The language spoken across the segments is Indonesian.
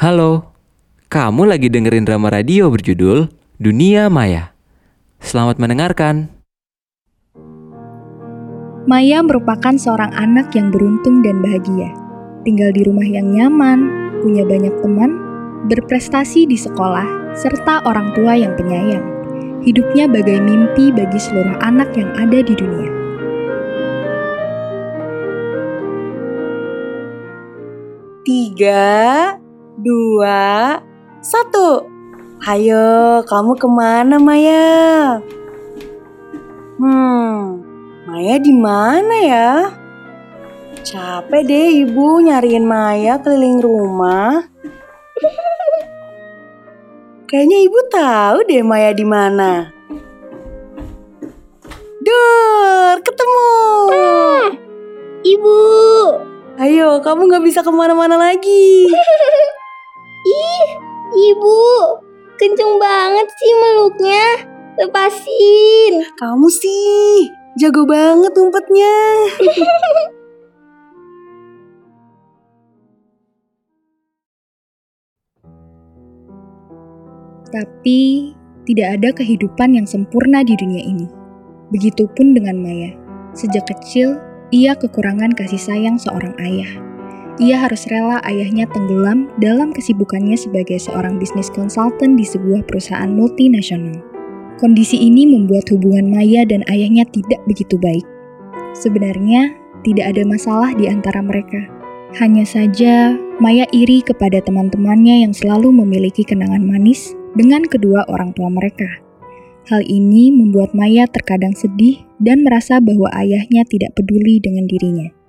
Halo, kamu lagi dengerin drama radio berjudul Dunia Maya. Selamat mendengarkan. Maya merupakan seorang anak yang beruntung dan bahagia. Tinggal di rumah yang nyaman, punya banyak teman, berprestasi di sekolah, serta orang tua yang penyayang. Hidupnya bagai mimpi bagi seluruh anak yang ada di dunia. Tiga, dua, satu. Hayo, kamu ke mana Maya? Hmm, Maya di mana ya? Capek deh ibu nyariin Maya keliling rumah. Kayaknya ibu tahu deh Maya di mana. Dur, ketemu. Ibu, Ayo, kamu nggak bisa ke mana-mana lagi. ibu, kenceng banget sih meluknya. Lepasin. Kamu sih jago banget umpetnya. Tapi, tidak ada kehidupan yang sempurna di dunia ini. Begitupun dengan Maya. Sejak kecil, ia kekurangan kasih sayang seorang ayah. Ia harus rela ayahnya tenggelam dalam kesibukannya sebagai seorang bisnis konsultan di sebuah perusahaan multinasional. Kondisi ini membuat hubungan Maya dan ayahnya tidak begitu baik. Sebenarnya, tidak ada masalah di antara mereka. Hanya saja, Maya iri kepada teman-temannya yang selalu memiliki kenangan manis dengan kedua orang tua mereka. Hal ini membuat Maya terkadang sedih dan merasa bahwa ayahnya tidak peduli dengan dirinya.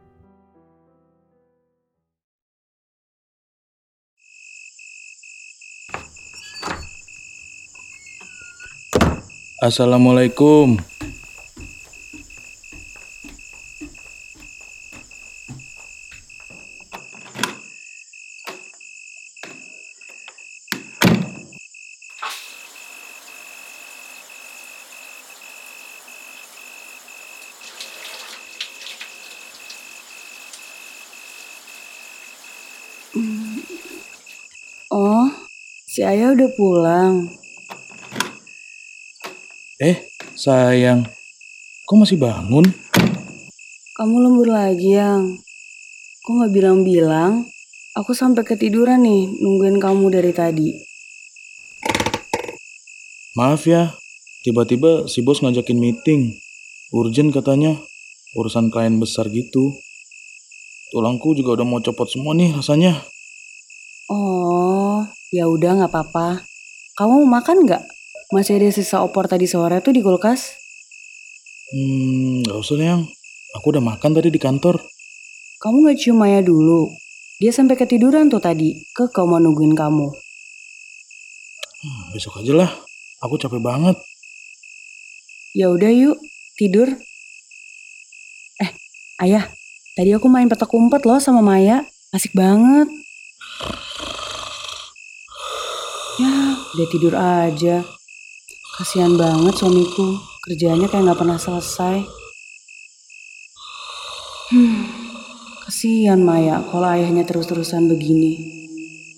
Assalamualaikum. Oh, si ayah udah pulang. Eh, sayang. Kok masih bangun? Kamu lembur lagi, Yang. Kok nggak bilang-bilang? Aku sampai ketiduran nih nungguin kamu dari tadi. Maaf ya, tiba-tiba si bos ngajakin meeting. Urgent katanya, urusan klien besar gitu. Tulangku juga udah mau copot semua nih rasanya. Oh, ya udah nggak apa-apa. Kamu mau makan nggak? Masih ada sisa opor tadi sore tuh di kulkas. Hmm, gak usah yang. Aku udah makan tadi di kantor. Kamu nggak cium Maya dulu? Dia sampai ketiduran tuh tadi. Ke kau mau nungguin kamu. Hmm, besok aja lah. Aku capek banget. Ya udah yuk, tidur. Eh, ayah, tadi aku main petak umpet loh sama Maya. Asik banget. Ya, dia tidur aja. Kasihan banget suamiku. Kerjanya kayak nggak pernah selesai. Hmm, kasihan Maya kalau ayahnya terus-terusan begini.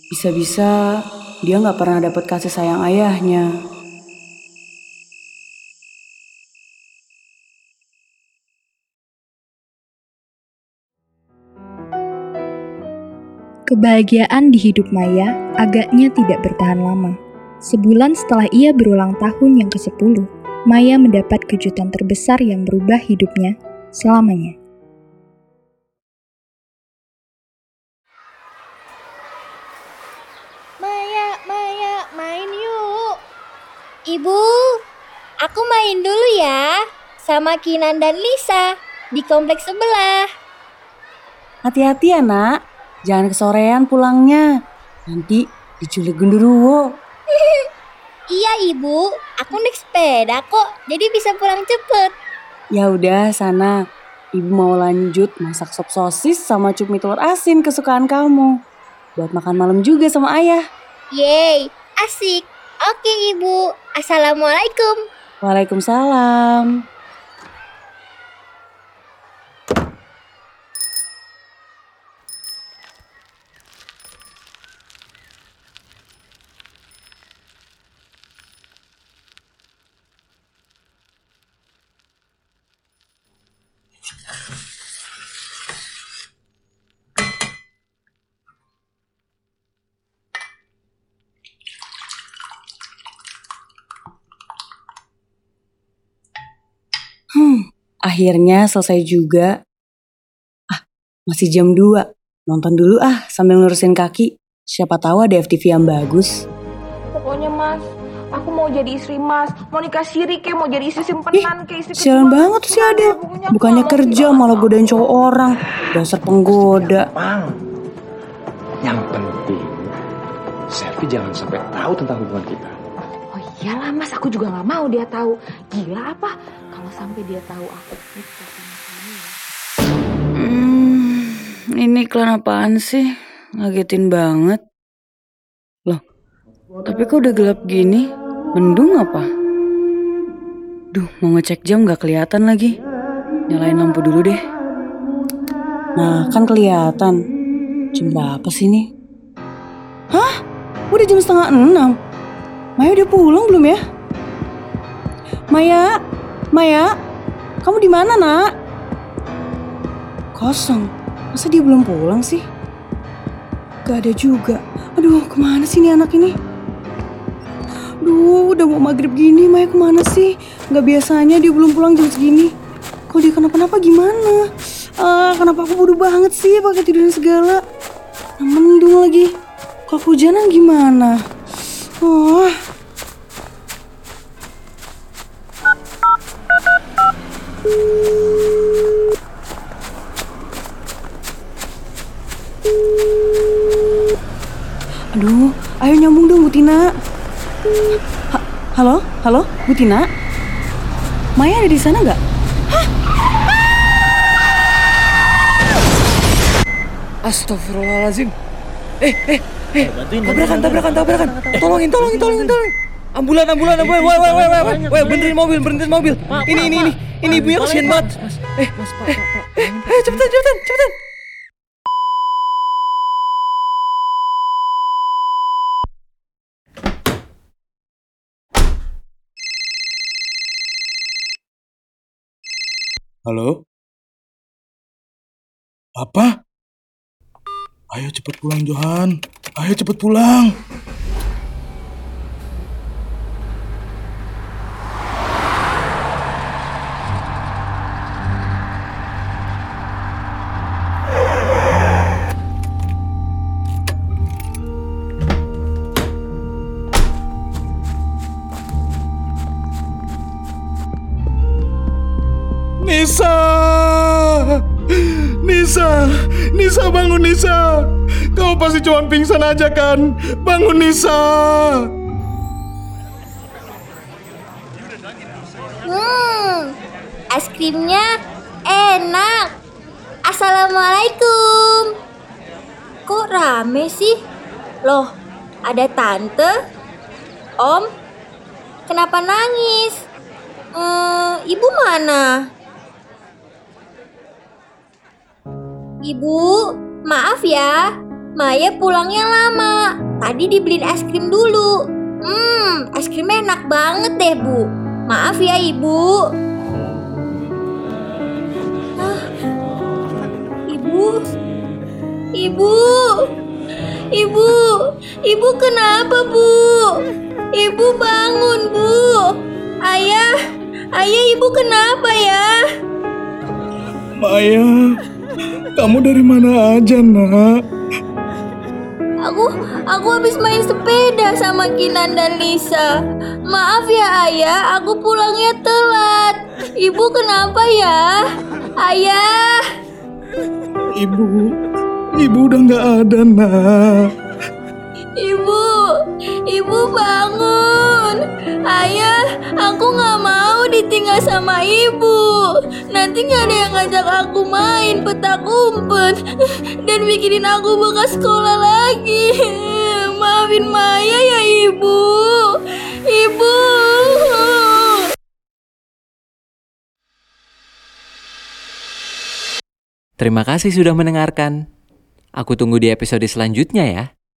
Bisa-bisa dia nggak pernah dapat kasih sayang ayahnya. Kebahagiaan di hidup Maya agaknya tidak bertahan lama. Sebulan setelah ia berulang tahun yang ke-10, Maya mendapat kejutan terbesar yang merubah hidupnya selamanya. Maya, Maya, main yuk. Ibu, aku main dulu ya. Sama Kinan dan Lisa di kompleks sebelah. Hati-hati ya nak, jangan kesorean pulangnya. Nanti diculik genderuwo. Iya ibu, aku naik sepeda kok, jadi bisa pulang cepet. Ya udah sana, ibu mau lanjut masak sop sosis sama cumi telur asin kesukaan kamu. Buat makan malam juga sama ayah. Yeay, asik. Oke ibu, assalamualaikum. Waalaikumsalam. Akhirnya selesai juga. Ah, masih jam 2. Nonton dulu ah sambil ngurusin kaki. Siapa tahu ada FTV yang bagus. Pokoknya mas, aku mau jadi istri mas, mau nikah siri kayak mau jadi istri simpenan kayak istri Sialan banget sih ada. Bukannya kerja malah godain cowok orang. Dasar penggoda. Yang penting, Selvi jangan sampai tahu tentang hubungan kita. Iyalah mas, aku juga nggak mau dia tahu. Gila apa? Kalau sampai dia tahu aku nikah sama kamu ya. Hmm, ini iklan apaan sih? Ngagetin banget. Loh, tapi kok udah gelap gini? Mendung apa? Duh, mau ngecek jam gak kelihatan lagi. Nyalain lampu dulu deh. Nah, kan kelihatan. Jam berapa sih ini? Hah? Udah jam setengah enam. Maya udah pulang belum ya? Maya, Maya, kamu di mana nak? Kosong. Masa dia belum pulang sih? Gak ada juga. Aduh, ke mana sih nih anak ini? Duh, udah mau maghrib gini, Maya ke mana sih? Gak biasanya dia belum pulang jam segini. Kalau dia kenapa-napa gimana? Ah, kenapa aku bodoh banget sih pakai tiduran segala? Mendung lagi. Kalau kehujanan gimana? Aduh, ayo nyambung dong Bu Tina. Ha- halo, halo, Bu Tina. Maya ada di sana nggak? Astagfirullahaladzim. Eh, eh, eh. Tabrakan, tabrakan, tabrakan. Tolongin, tolongin, tolongin, tolongin. Ambulan, ambulan, ambulan. Woi, woi, woi, woi, woi. Woi, benerin mobil, benerin mobil. Ini, ini, ini. Ini ibunya kasihan banget. Eh, eh, eh, eh, cepetan, cepetan, cepetan. Halo? Apa? Ayo cepet pulang Johan. Ayo cepet pulang. Nisa! Nisa! Nisa bangun Nisa! Kamu pasti cuma pingsan aja kan? Bangun Nisa! Hmm, es krimnya enak. Assalamualaikum. Kok rame sih? Loh, ada tante, om. Kenapa nangis? Eh, ibu mana? Ibu, maaf ya. Maya pulangnya lama. Tadi dibeliin es krim dulu. Hmm, es krimnya enak banget deh, Bu. Maaf ya, Ibu. Ah, Ibu. Ibu. Ibu. Ibu kenapa, Bu? Ibu bangun, Bu. Ayah. Ayah, Ibu kenapa ya? Maya, kamu dari mana aja nak? Aku aku habis main sepeda sama Kinan dan Lisa. Maaf ya ayah, aku pulangnya telat. Ibu kenapa ya? Ayah, Ibu, ibu udah nggak ada nak. ibu, ibu bangun. Ayah, aku nggak mau ditinggal sama ibu. Nanti nggak ada yang ngajak aku main petak umpet dan bikinin aku bekas sekolah lagi. Maafin Maya ya ibu. Ibu. Terima kasih sudah mendengarkan. Aku tunggu di episode selanjutnya ya.